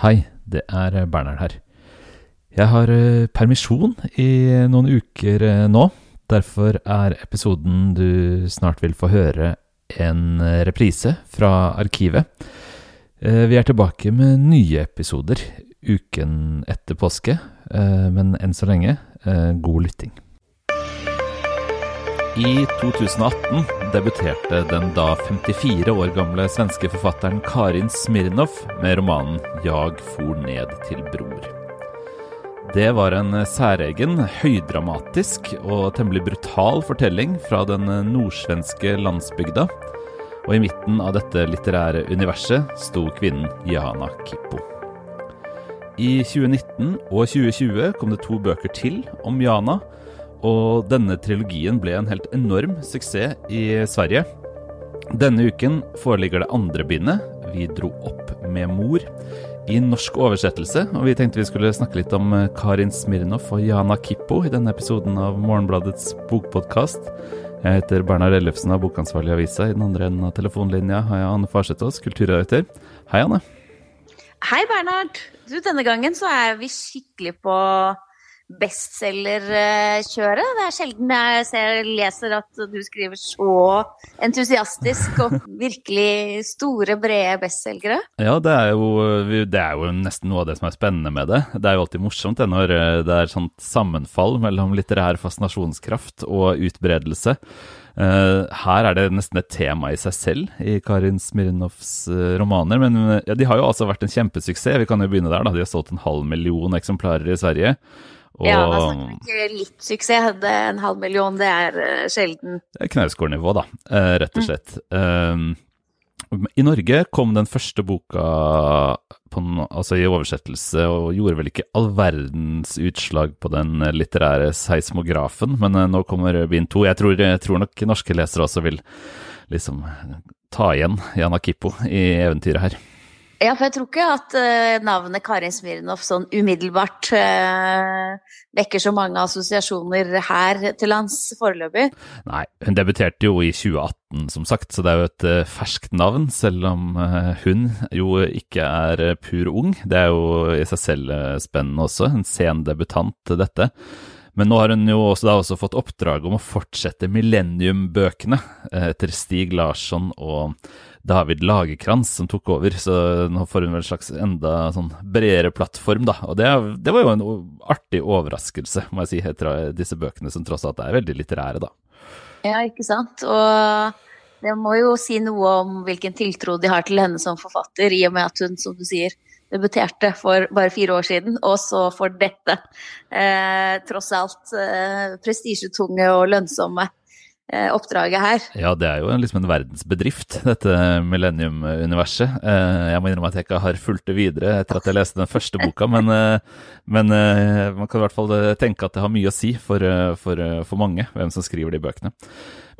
Hei, det er Bernhard her. Jeg har eh, permisjon i noen uker eh, nå. Derfor er episoden du snart vil få høre, en eh, reprise fra arkivet. Vi er tilbake med nye episoder uken etter påske, men enn så lenge, god lytting. I 2018 debuterte den da 54 år gamle svenske forfatteren Karin Smirnov med romanen 'Jag for ned til bror'. Det var en særegen, høydramatisk og temmelig brutal fortelling fra den nordsvenske landsbygda. Og i midten av dette litterære universet sto kvinnen Jana Kippo. I 2019 og 2020 kom det to bøker til om Jana og denne trilogien ble en helt enorm suksess i Sverige. Denne uken foreligger det andre bindet, 'Vi dro opp med mor', i norsk oversettelse. Og vi tenkte vi skulle snakke litt om eh, Karin Smirnov og Jana Kippo i denne episoden av Morgenbladets bokpodkast. Jeg heter Bernhard Ellefsen av Bokansvarlig avisa. I den andre enden av telefonlinja har jeg Anne Farsetås, kulturredaktør. Hei, Anne. Hei, Bernhard. Du, denne gangen så er vi skikkelig på bestselgerkjøret. Det er sjelden jeg ser, leser at du skriver så entusiastisk og virkelig store, brede bestselgere. Ja, det er, jo, det er, jo, nesten noe av det som er spennende med det. Det er jo alltid morsomt det når eh, det er sånt sammenfall mellom litterær fascinasjonskraft og utbredelse. Uh, her er det nesten et tema i seg selv i Karin Smirnovs uh, romaner. Men ja, de har jo altså vært en kjempesuksess. Vi kan jo begynne der. da. De har solgt en halv million eksemplarer i Sverige. Og, ja, da snakker vi ikke litt suksess. Det en halv million, det er uh, sjelden. Knausgårdnivå, da, uh, rett og mm. slett. Mm. Um, I Norge kom den første boka en, altså i oversettelse og gjorde vel ikke all verdens utslag på den litterære seismografen, men uh, nå kommer bind to. Jeg tror, jeg tror, nok norske lesere også vil liksom ta igjen Jana Kippo i eventyret her. Ja, for jeg tror ikke at uh, navnet Karin Smirnov sånn umiddelbart uh, vekker så mange assosiasjoner her til lands foreløpig. Nei, hun debuterte jo i 2018, som sagt, så det er jo et uh, ferskt navn, selv om hun jo ikke er pur ung. Det er jo i seg selv spennende også, en sen debutant, dette. Men nå har hun jo også, også fått oppdrag om å fortsette Millennium-bøkene etter Stig Larsson og David Lagerkrantz som tok over, så nå får hun vel en slags enda sånn bredere plattform, da. Og det, det, var jo en artig overraskelse, må jeg si, etter disse bøkene som tross alt er veldig litterære, da. Ja, ikke sant. Og det må jo si noe om hvilken tiltro de har til henne som forfatter, i og med at hun, som du sier, debuterte for bare fire år siden, og så for dette. Eh, tross alt eh, prestisjetunge og lønnsomme oppdraget her. Ja, det er jo liksom en verdensbedrift, dette Millennium-universet. Eh, jeg må innrømme at jeg ikke har fulgt det videre etter at jeg leste den første boka, men, eh, men man kan i hvert fall tenke at det har mye å si for, for, for mange, hvem som skriver de bøkene.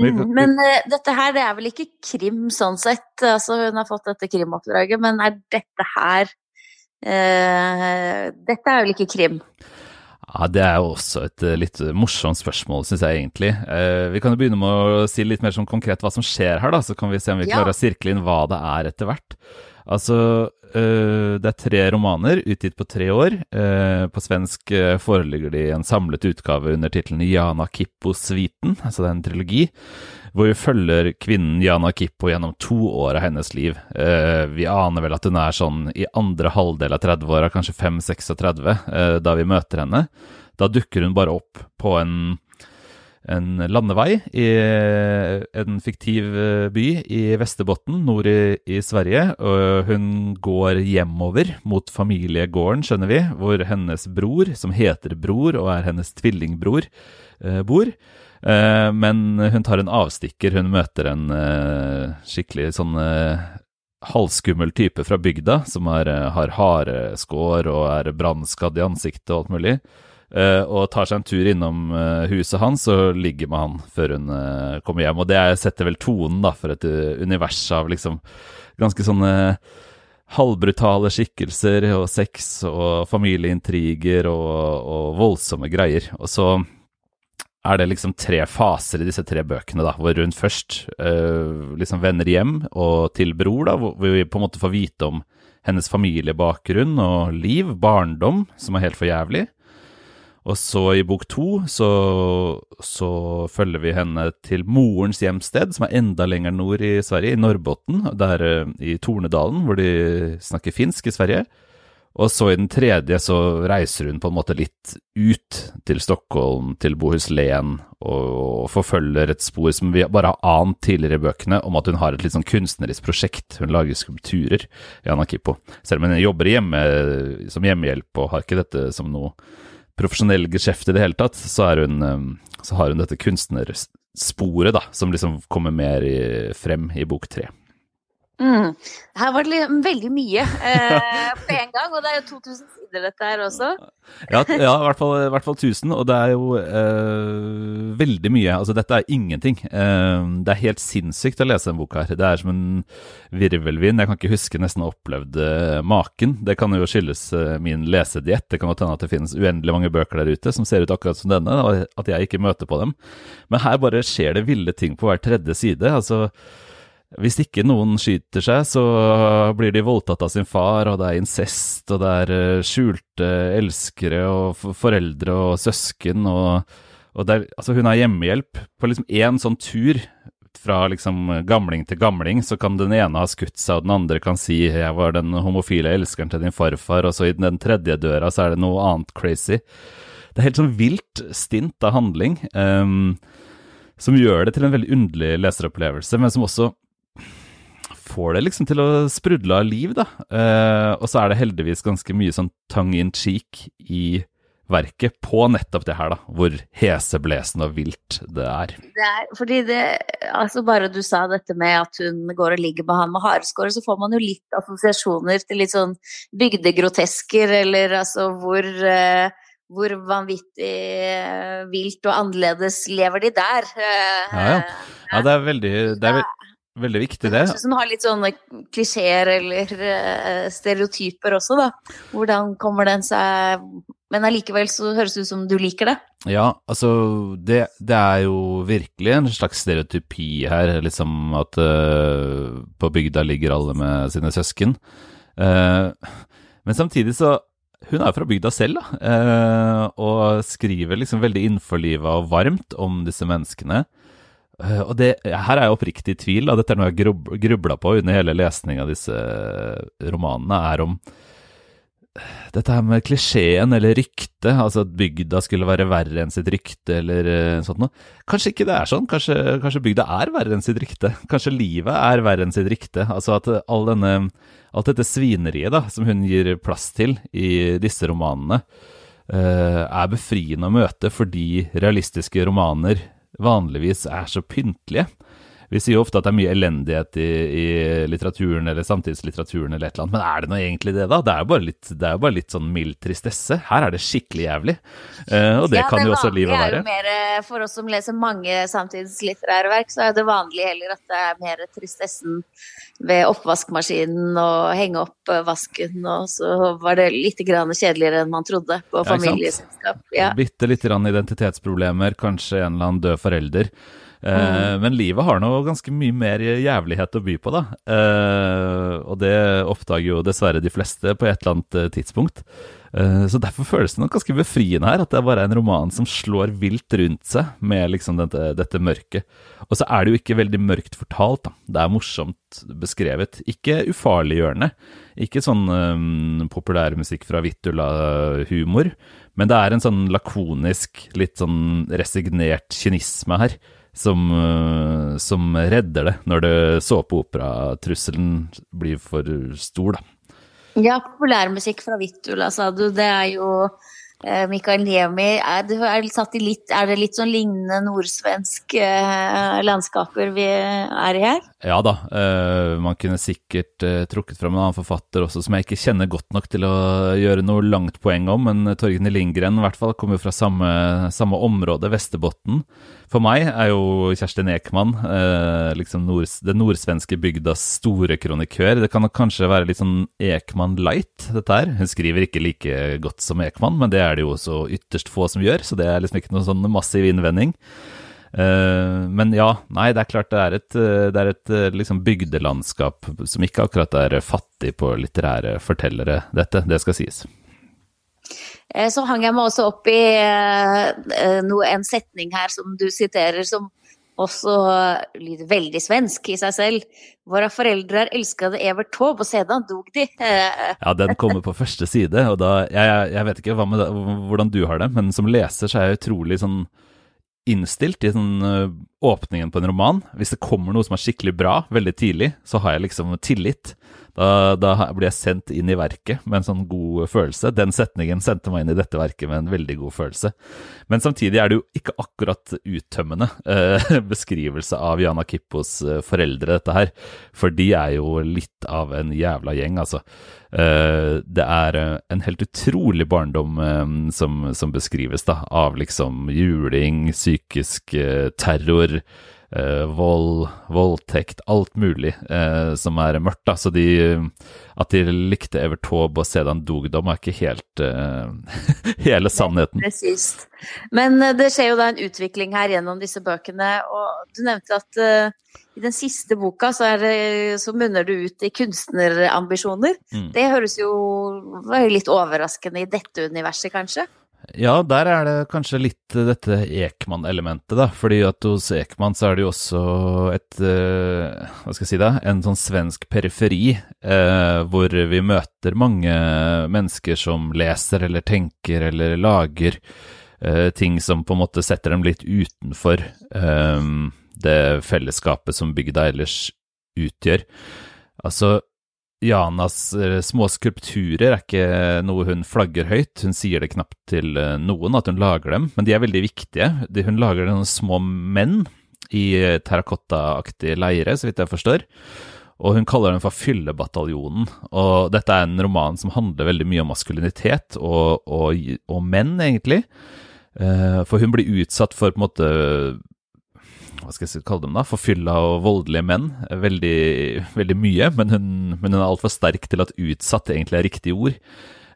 Men, mm, men dette her, det er vel ikke krim sånn sett? Altså, hun har fått dette krimoppdraget, men er dette her uh, Dette er vel ikke krim? Ja, Det er jo også et eh, litt morsomt spørsmål, syns jeg egentlig. Eh, vi kan jo begynne med å si litt mer sånn konkret hva som skjer her, da, så kan vi se om vi klarer ja. å sirkle inn hva det er etter hvert. Altså, eh, det er tre romaner utgitt på tre år. Eh, på svensk eh, foreligger de i en samlet utgave under tittelen Jana Kippo-suiten, altså det er en trilogi hvor vi følger kvinnen Jana Kippo gjennom to år av hennes liv. Vi aner vel at hun er sånn i andre halvdel av 30-åra, kanskje 5-36, eh, da vi møter henne. Da dukker hun bare opp på en, en landevei i en fiktiv eh, by i Vesterbotten nord i, i, Sverige. Hun går hjemover mot familiegården, skjønner vi, hvor hennes bror, som heter Bror og er hennes tvillingbror, eh, bor. Eh, men hun tar en avstikker. Hun møter en skikkelig sånn halvskummel type fra bygda, som er, har hareskår og er brannskadd i ansiktet og alt mulig. Og tar seg en tur innom huset hans og ligger med han før hun kommer hjem. Og det setter vel tonen da, for et univers av liksom ganske sånne halvbrutale skikkelser og sex og familieintriger og, og voldsomme greier. Og så er det liksom tre faser i disse tre bøkene, da, hvor hun først uh, liksom vender hjem og til bror, da, hvor vi på en måte får vite om hennes familiebakgrunn og liv, barndom, som er helt for jævlig. Og så i bok to så, så, følger vi henne til morens hjemsted, som er enda lenger nord i Sverige, i Norrbotten, der uh, i Tornedalen, hvor de snakker finsk i Sverige. Og så i den tredje så reiser hun på en måte litt ut til Stockholm, til Bohuslän, og forfølger et spor som vi bare har ant tidligere i bøkene, om at hun har et litt sånn kunstnerisk prosjekt. Hun lager skulpturer i Anakipo. Selv om hun jobber hjemme som hjemmehjelp og har ikke dette som noe profesjonell geskjeft i det hele tatt, så, hun, eh, så har hun dette kunstnersporet da, som liksom kommer mer i, frem i bok tre. Mm. Her var det veldig mye eh, på en gang, og det er jo 2000 sider dette her også. Ja, ja i, hvert fall, i, hvert fall, 1000, og det er jo eh, veldig mye. Altså dette er ingenting. Eh, det er helt sinnssykt å lese en bok her. Det er som en virvelvind. Jeg kan ikke huske nesten å ha opplevd maken. Det kan jo skyldes eh, min lesediett. Det kan godt hende at det finnes uendelig mange bøker der ute som ser ut akkurat som denne, og at jeg ikke møter på dem. Men her bare skjer det ville ting på hver tredje side. altså hvis ikke noen skyter seg, så blir de voldtatt av sin far, og det er incest, og det er eh, skjulte elskere og foreldre og søsken, og, og er, altså hun har hjemmehjelp. På liksom én sånn tur fra liksom gamling til gamling, så kan den ene ha skutt seg, og den andre kan si 'jeg var den homofile elskeren til din farfar', og så i den tredje døra så er det noe annet crazy. Det er helt sånn vilt stint av handling, um, som gjør det til en veldig underlig leseropplevelse, men som også får det liksom til å sprudle av liv, da. Eh, og så er det heldigvis ganske mye sånn tongue in cheek i verket på nettopp det her, da. Hvor heseblesende og vilt det er. Det er fordi det Altså, bare du sa dette med at hun går og ligger med han med hareskåret, så får man jo litt assosiasjoner til litt sånn bygdegrotesker, eller altså hvor eh, hvor vanvittig uh, vilt og annerledes lever de der? ja, ja. ja, det er veldig det er, Veldig viktig, det. Jeg synes hun har litt sånne klisjeer eller uh, stereotyper også, da. Hvordan kommer den seg Men allikevel så høres det ut som du liker det. Ja, altså det, det er jo virkelig en slags stereotypi her, liksom at uh, på bygda ligger alle med sine søsken. Uh, men samtidig så hun er fra bygda selv, da, og skriver liksom veldig innforliva og varmt om disse menneskene. Uh, og det, her er jeg oppriktig i tvil, og dette er noe jeg grub, grubla på under hele lesningen av disse romanene, er om dette her med klisjeen eller ryktet, altså at bygda skulle være verre enn sitt rykte eller sånt noe. Kanskje ikke det er sånn, kanskje, kanskje, bygda er verre enn sitt rykte. Kanskje livet er verre enn sitt rykte. Altså at all denne, alt dette svineriet da, som hun gir plass til i disse romanene, er befriende å møte fordi realistiske romaner vanligvis er så pyntelige. Vi sier ofte at det er mye elendighet i, i, litteraturen eller samtidslitteraturen, eller et eller annet, men er det nå egentlig det, da? Det er jo bare litt, det bare litt sånn mild tristesse. Her er det skikkelig jævlig, uh, og det ja, kan det jo også livet være. Det Er jo mer, eh, for oss som leser mange samtidslitterære verk, så er det vanlig heller at det er mer tristessen ved oppvaskmaskinen og henge opp eh, vasken, og så var det litt kjedeligere enn man trodde på familieselskap. Ja. Bitte litt identitetsproblemer, kanskje en eller annen død forelder. Eh, mm. Men livet har nå ganske mye mer jævlighet å by på, da. Eh, og det oppdager jo dessverre de fleste på et eller annet eh, tidspunkt. Så derfor føles det nok ganske befriende her, at det er bare en roman som slår vilt rundt seg med liksom dette, dette mørket. Og så er det jo ikke veldig mørkt fortalt, da. Det er morsomt beskrevet. Ikke ufarliggjørende. Ikke sånn um, populærmusikk fra Vittula-humor. Men det er en sånn lakonisk, litt sånn resignert kynisme her som, eh, som redder det når det såpeoperatrusselen blir for stor, da. Ja, populærmusikk fra Vittula, sa du. Det er jo eh, Mikael Niemi. Er det, er, er det litt sånn lignende nordsvensk eh, landskaper vi er i her? Ja da, Eh, man kunne sikkert uh, trukket fram en annen forfatter også som jeg ikke kjenner godt nok til å gjøre noe langt poeng om, men Torgny Lindgren i hvert fall kommer fra samme, samme område, Vesterbotn. For meg er jo Kjerstin Ekman eh, liksom nord, den nordsvenske bygdas store kronikør. Det kan kanskje være litt sånn Ekman light, dette her. Hun skriver ikke like godt som Ekman, men det er det jo også ytterst få som gjør, så det er liksom ikke noen sånn massiv innvending. Eh, men ja, nei, det er klart det er et, eh, det er et eh, liksom bygdelandskap som ikke akkurat er fattig på litterære fortellere, dette. Det skal sies. Så hang jeg meg også opp i uh, en setning her som du siterer, som også lyder veldig svensk i seg selv. Våre foreldre elskede Evert Taube, og sedan dog de. ja, den kommer på første side, og da Jeg, jeg vet ikke med, hvordan du har det, men som leser så er jeg utrolig sånn innstilt i sånn, åpningen på en roman. Hvis det kommer noe som er skikkelig bra veldig tidlig, så har jeg liksom tillit. Da, da, blir jeg sendt inn i verket med en sånn god følelse. Den setningen sendte meg inn i dette verket med en veldig god følelse. Men samtidig er det jo ikke akkurat uttømmende eh, beskrivelse av Jana Kippos eh, foreldre, dette her. For de er jo litt av en jævla gjeng, altså. Eh, det er eh, en helt utrolig barndom eh, som, som, beskrives, da. Av liksom juling, psykisk eh, terror vold, voldtekt, alt mulig eh, som er mørkt. da, Så de, at de likte Evert Taube og Sedan Dogdom er ikke helt eh, hele sannheten. Presist. Men eh, det skjer jo da en utvikling her gjennom disse bøkene, og du nevnte at i den siste boka så, det, så, munner du ut i kunstnerambisjoner. Mm. Det høres jo litt overraskende i dette universet, kanskje? Ja, der er det kanskje litt dette Ekman-elementet, da. Fordi at hos Ekman så er det jo også et uh, Hva skal jeg si da? En sånn svensk periferi uh, hvor vi møter mange mennesker som leser eller tenker eller lager uh, ting som på en måte setter dem litt utenfor det fellesskapet som bygda ellers utgjør. Altså, Janas eh, små skulpturer er ikke noe hun flagger høyt. Hun sier det knapt til eh, noen at hun lager dem, men de er veldig viktige. Hun lager noen små menn i eh, terrakottaaktig leire, så vidt jeg forstår. Og hun kaller dem for Fyllebataljonen. Og dette er en roman som handler veldig mye om maskulinitet og, og, og menn, egentlig. For hun blir utsatt for på en måte hva skal jeg kalle dem da, forfylla og voldelige menn veldig, veldig mye, men hun, men hun er altfor sterk til at utsatt egentlig er riktig ord.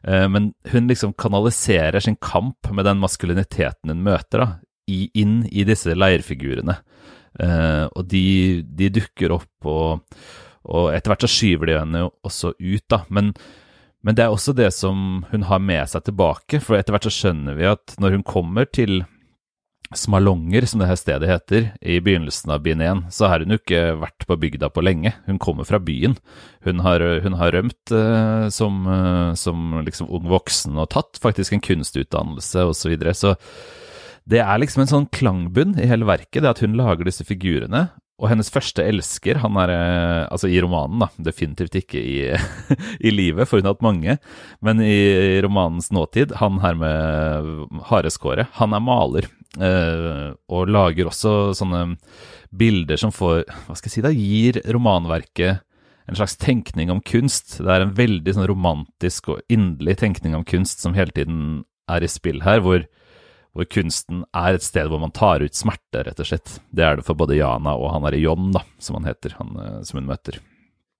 Eh, men hun liksom kanaliserer sin kamp med den maskuliniteten hun møter, da, inn i disse leirfigurene. Eh, og de, de dukker opp, og, og, etter hvert så skyver de henne også ut, da. Men, men det er også det som hun har med seg tilbake, for etter hvert så skjønner vi at når hun kommer til Smalonger, som det her stedet heter, i begynnelsen av bind 1, så har hun jo ikke vært på bygda på lenge. Hun kommer fra byen. Hun har, hun har rømt eh, som, eh, som, liksom ung voksen og tatt faktisk en kunstutdannelse osv. Så, videre. så det er liksom en sånn klangbunn i hele verket, det at hun lager disse figurene. Og hennes første elsker, han er uh, altså i romanen, da, definitivt ikke i, i livet, for hun har hatt mange, men i romanens nåtid, han her med hareskåret, han er maler. Uh, og lager også sånne bilder som får Hva skal jeg si da, gir romanverket en slags tenkning om kunst. Det er en veldig sånn romantisk og inderlig tenkning om kunst som hele tiden er i spill her, hvor, hvor, kunsten er et sted hvor man tar ut smerte, rett og slett. Det er det for både Jana og han derre John, da, som han heter, han uh, som hun møter.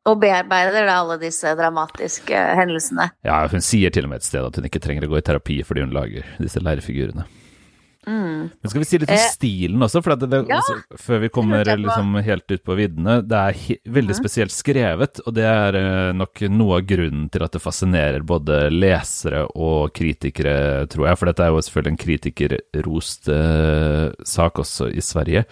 Og bearbeider da alle disse dramatiske hendelsene? Ja, hun sier til og med et sted at hun ikke trenger å gå i terapi fordi hun lager disse leirfigurene. Mm. Men skal vi si litt om eh, stilen også, for det, det, ja, også, før vi kommer liksom helt ut på viddene. Det er he, veldig mm. spesielt skrevet, og det er uh, nok noe av grunnen til at det fascinerer både lesere og kritikere, tror jeg. For dette er jo selvfølgelig en kritikerrost uh, sak også i Sverige.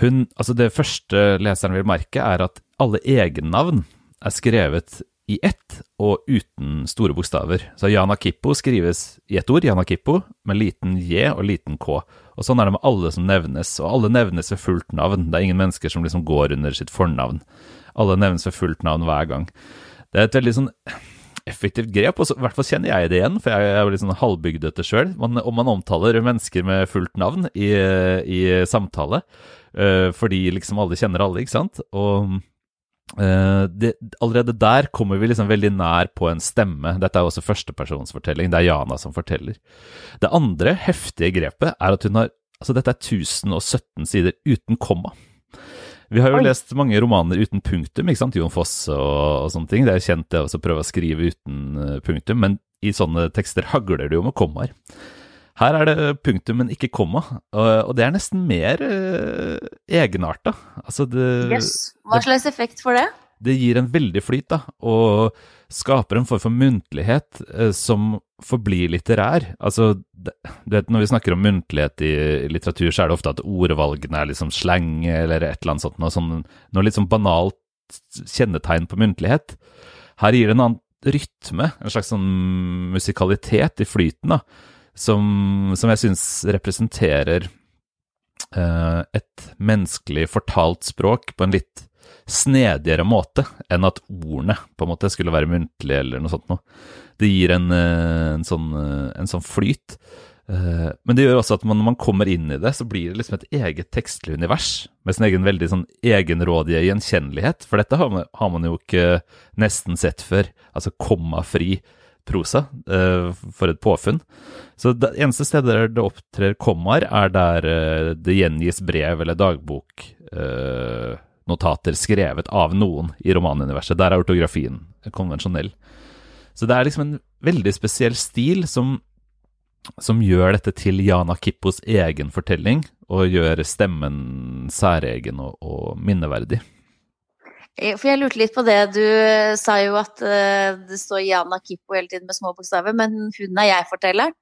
Hun, altså det første leseren vil merke, er at alle egennavn er skrevet i ett og uten store bokstaver. Så Jana Kippo skrives i ett ord, Jana Kippo, med liten J og liten K. Og sånn er det med alle som nevnes, og alle nevnes ved fullt navn. Det er ingen mennesker som liksom går under sitt fornavn. Alle nevnes ved fullt navn hver gang. Det er et veldig sånn effektivt grep, og i hvert fall kjenner jeg det igjen, for jeg er litt sånn halvbygdete sjøl. Om man omtaler mennesker med fullt navn i, i samtale, uh, fordi liksom alle kjenner alle, ikke sant. Og uh, det, allerede der kommer vi liksom veldig nær på en stemme. Dette er også førstepersonsfortelling, det er Jana som forteller. Det andre heftige grepet er at hun har Altså, dette er 1017 sider uten komma. Vi har jo Oi. lest mange romaner uten punktum, ikke sant? Jon Fosse og, og, sånne ting. Det er jo kjent det å prøve å skrive uten uh, punktum, men i sånne tekster hagler det jo med kommaer. Her er det punktum, men ikke komma, og, det er nesten mer uh, egenarta. Altså det Yes. Hva slags effekt for det? Det gir en veldig flyt, da, og skaper en form for muntlighet uh, som forblir litterær. Altså, det, du vet, når vi snakker om muntlighet i, i, litteratur, så er det ofte at ordvalgene er liksom slang eller et eller annet sånt, noe, sånn, noe litt sånn banalt kjennetegn på muntlighet. Her gir det en annen rytme, en slags sånn musikalitet i flyten, da, som, som jeg syns representerer uh, et menneskelig fortalt språk på en litt snedigere måte enn at ordene på en måte skulle være muntlige eller noe sånt noe. Det gir en, eh, en, sånn, eh, en sånn, flyt. Eh, men det gjør også at man, når man kommer inn i det, så blir det liksom et eget tekstlig univers med sin egen veldig sånn egenrådige gjenkjennelighet. For dette har man, har man jo ikke nesten sett før. Altså kommafri prosa for et påfunn. Så det eneste stedet der det opptrer kommaer, er der det gjengis brev eller dagboknotater skrevet av noen i romanuniverset. Der er ortografien konvensjonell. Så det er liksom en veldig spesiell stil som, som gjør dette til Jana Kippos egen fortelling, og gjør stemmen særegen og, og minneverdig. Eh, for jeg lurte litt på det. Du sa jo at uh, det står Jana Kippo hele tiden med små bokstaver, men hun er jeg-fortelleren.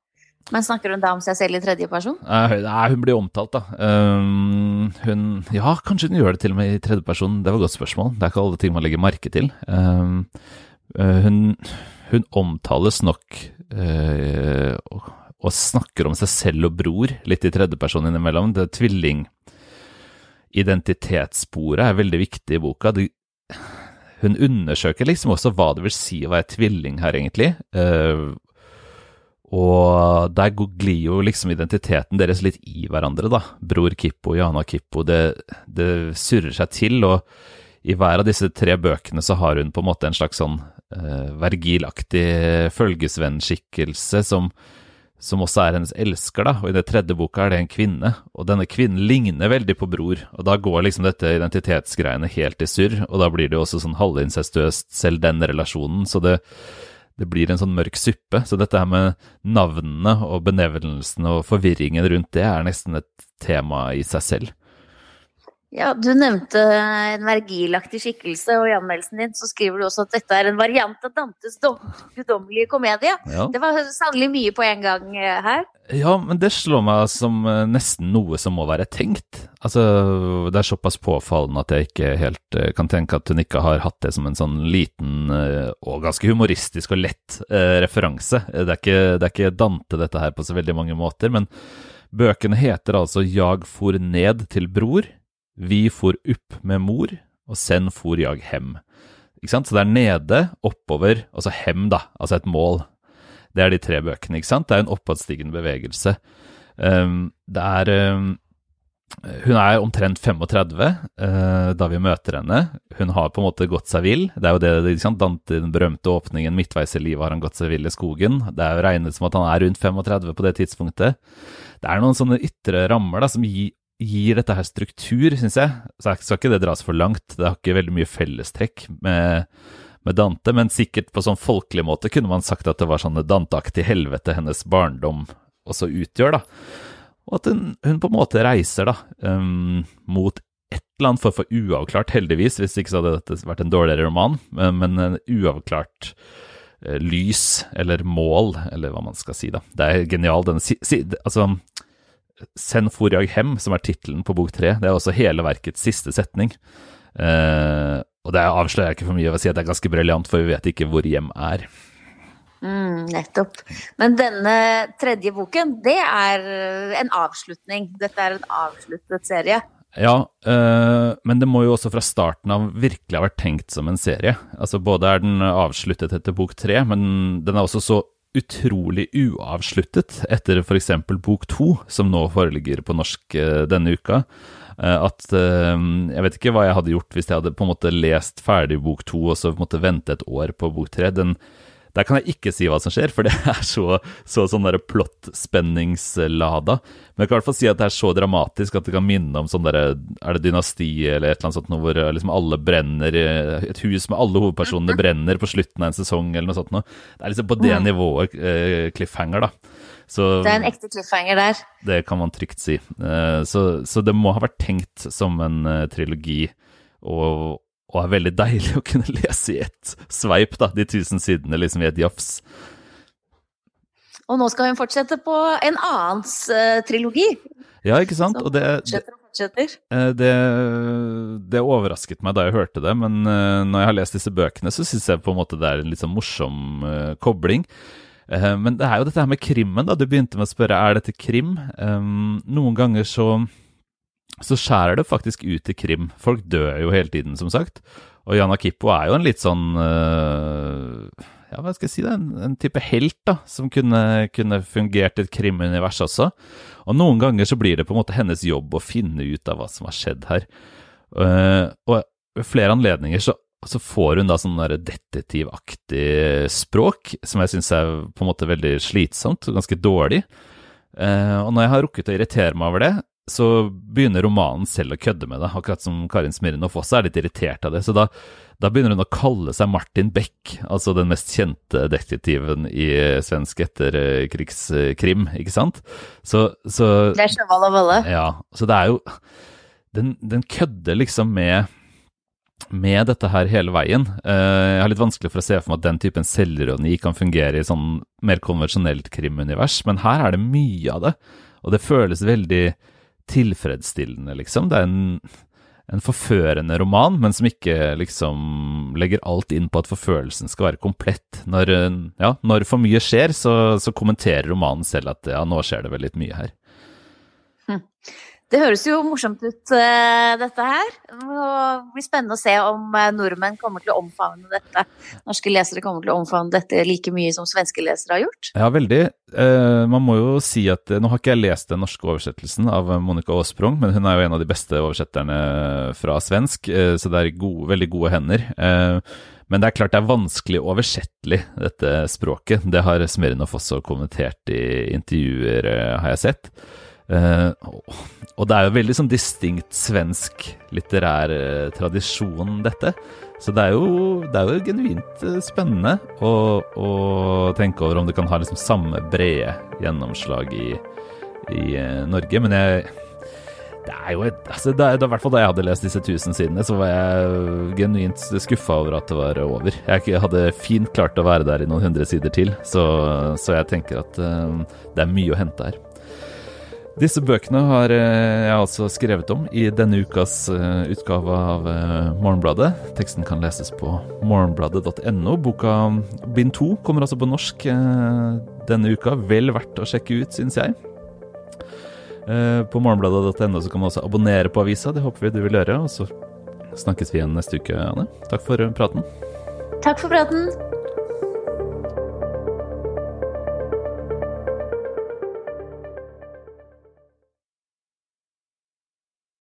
Men snakker hun da om seg selv i tredje person? Nei, hun blir omtalt, da. Um, hun Ja, kanskje hun gjør det til og med i tredje person. Det var et godt spørsmål. Det er ikke alle ting man legger merke til. Uh, hun hun omtales nok eh, og, snakker om seg selv og bror litt i tredjeperson innimellom. Det er tvilling identitetssporet er veldig viktig i boka. Hun undersøker liksom også hva det vil si å være tvilling her, egentlig. Uh, og der glir jo liksom identiteten deres litt i hverandre, da. Bror Kippo, Jana Kippo. Det, det surrer seg til, og i hver av disse tre bøkene så har hun på en måte en slags sånn uh, vergilaktig følgesvennskikkelse som, som også er hennes elsker, da. Og i det tredje boka er det en kvinne, og denne kvinnen ligner veldig på bror. Og da går liksom dette identitetsgreiene helt i surr, og da blir det jo også sånn halvincestuøst, selv den relasjonen. Så det, det blir en sånn mørk suppe. Så dette her med navnene og benevnelsene og forvirringen rundt det er nesten et tema i seg selv. Ja, Du nevnte en vergilaktig skikkelse, og i anmeldelsen din så skriver du også at dette er en variant av Dantes guddommelige komedie. Ja. Det var sannelig mye på en gang eh, her. Ja, men det slår meg som eh, nesten noe som må være tenkt. Altså, Det er såpass påfallende at jeg ikke helt eh, kan tenke at hun ikke har hatt det som en sånn liten og ganske humoristisk og lett referanse. Det er, ikke, det er ikke Dante dette her på så veldig mange måter, men bøkene heter altså Jag for ned til bror vi for opp med mor, og sen for jag hem. Ikke sant? Så det er nede, oppover, og så hem, da. Altså et mål. Det er de tre bøkene, ikke sant? Det er en oppadstigende bevegelse. Um, det er um, Hun er omtrent 35 uh, eh, da vi møter henne. Hun har på en måte gått seg vill. Det er jo det, ikke sant? Dante, den berømte åpningen midtveis i livet har han gått seg vill i skogen. Det er jo regnet som at han er rundt 35 på det tidspunktet. Det er noen sånne ytre rammer da, som gir gir dette her struktur, syns jeg. Så skal ikke det dras for langt. Det har ikke veldig mye fellestrekk med, med Dante, men sikkert på sånn folkelig måte kunne man sagt at det var sånn Dante-aktig helvete hennes barndom også utgjør, da. Og at hun, hun på en måte reiser da, um, mot et eller annet for, for uavklart, heldigvis, hvis ikke så hadde dette vært en dårligere roman, men, men en uavklart uh, lys eller mål, eller hva man skal si, da. Det er genial, denne si, si, Altså, Sen for jeg hem, som er tittelen på bok tre, det er også hele verkets siste setning. Eh, og det avslører jeg ikke for mye ved å si at det er ganske briljant, for vi vet ikke hvor hjem er. Mm, nettopp. Men denne tredje boken, det er en avslutning. Dette er en avsluttet serie. Ja, øh, men det må jo også fra starten av virkelig ha vært tenkt som en serie. Altså Både er den avsluttet etter bok tre, men den er også så utrolig uavsluttet etter f.eks. bok to, som nå foreligger på norsk øh, denne uka. Øh, at Jeg vet ikke hva jeg hadde gjort hvis jeg hadde på en måte lest ferdig bok to og så måtte vente et år på bok tre. Den, der kan jeg ikke si hva som skjer, for det er så, så sånn derre plott-spenningslada. Men jeg kan i hvert fall si at det er så dramatisk at det kan minne om sånn derre Er det dynasti eller et eller annet sånt noe hvor liksom alle brenner Et hus med alle hovedpersonene brenner på slutten av en sesong eller noe sånt noe. Det er liksom på det nivået eh, cliffhanger, da. Så, det er en ekte cliffhanger der. Det kan man trygt si. Eh, så, så, det må ha vært tenkt som en eh, trilogi. Og, og er veldig deilig å kunne lese i ett sveip, da, de tusen sidene liksom i et jafs. Og nå skal hun fortsette på en annens uh, trilogi. Ja, ikke sant? og det, fortsetter og fortsetter. Eh, det, det, overrasket meg da jeg hørte det, men uh, når jeg har lest disse bøkene, så syns jeg på en måte det er en litt sånn morsom uh, kobling. men det er jo dette her med krimmen, da. Du begynte med å spørre er dette krim. Um, noen ganger så så skjærer det faktisk ut til krim. Folk dør jo hele tiden, som sagt. Og Jana Kippo er jo en litt sånn uh, Ja, hva skal jeg si det? En, en type helt, da, som kunne, kunne fungert i et krimunivers også. Og noen ganger så blir det på en måte hennes jobb å finne ut av hva som har skjedd her. Uh, og ved flere anledninger så, så får hun da sånn detektivaktig språk, som jeg syns er på en måte veldig slitsomt og ganske dårlig. Uh, og når jeg har rukket å irritere meg over det, så begynner romanen selv å kødde med det, akkurat som Karin Smirnov også er litt irritert av det. Så da, da, begynner hun å kalle seg Martin Beck, altså den mest kjente detektiven i svensk etterkrigskrim, ikke sant? Så, så Det er Sjøvall og Volle. Ja. Så det er jo Den, den kødder liksom med med dette her hele veien. Jeg har litt vanskelig for å se for meg at den typen selvironi kan fungere i sånn mer konvensjonelt krimunivers, men her er det mye av det. Og det føles veldig tilfredsstillende, liksom. Det er en, en forførende roman, men som ikke liksom legger alt inn på at forfølelsen skal være komplett. Når, ja, når for mye skjer, så, så kommenterer romanen selv at ja, nå skjer det vel litt mye her. Hm. Det høres jo morsomt ut, uh, dette her. Det blir spennende å se om uh, nordmenn kommer til å omfavne dette. Norske lesere kommer til å omfavne dette like mye som svenske lesere har gjort. Ja, veldig. Uh, man må jo si at Nå har ikke jeg lest den norske oversettelsen av Monica Aasprung, men hun er jo en av de beste oversetterne fra svensk, så det er gode, veldig gode hender. Men det er klart det er vanskelig oversettelig, dette språket. Det har Smirnov også kommentert i intervjuer, har jeg sett. Uh, og det er jo veldig sånn distinkt svensk litterær uh, tradisjon, dette. Så det er jo, det er jo genuint uh, spennende å, å, tenke over om det kan ha liksom samme brede gjennomslag i, i Norge. Men jeg det er jo et, altså det er, det er, hvert fall Da jeg hadde lest disse tusen sidene, så var jeg genuint skuffa over at det var over. Jeg hadde fint klart å være der i noen hundre sider til, så, så jeg tenker at det er mye å hente her. Disse bøkene har eh, jeg altså skrevet om i denne ukas eh, utgave av eh, Morgenbladet. Teksten kan leses på morgenbladet.no. Boka bind to kommer altså på norsk denne uka. Vel verdt å sjekke ut, syns jeg. På morgenbladet.no kan man også abonnere på avisa. Det håper vi du vil gjøre. Og så snakkes vi igjen neste uke, Anne. Takk for praten. Takk for praten.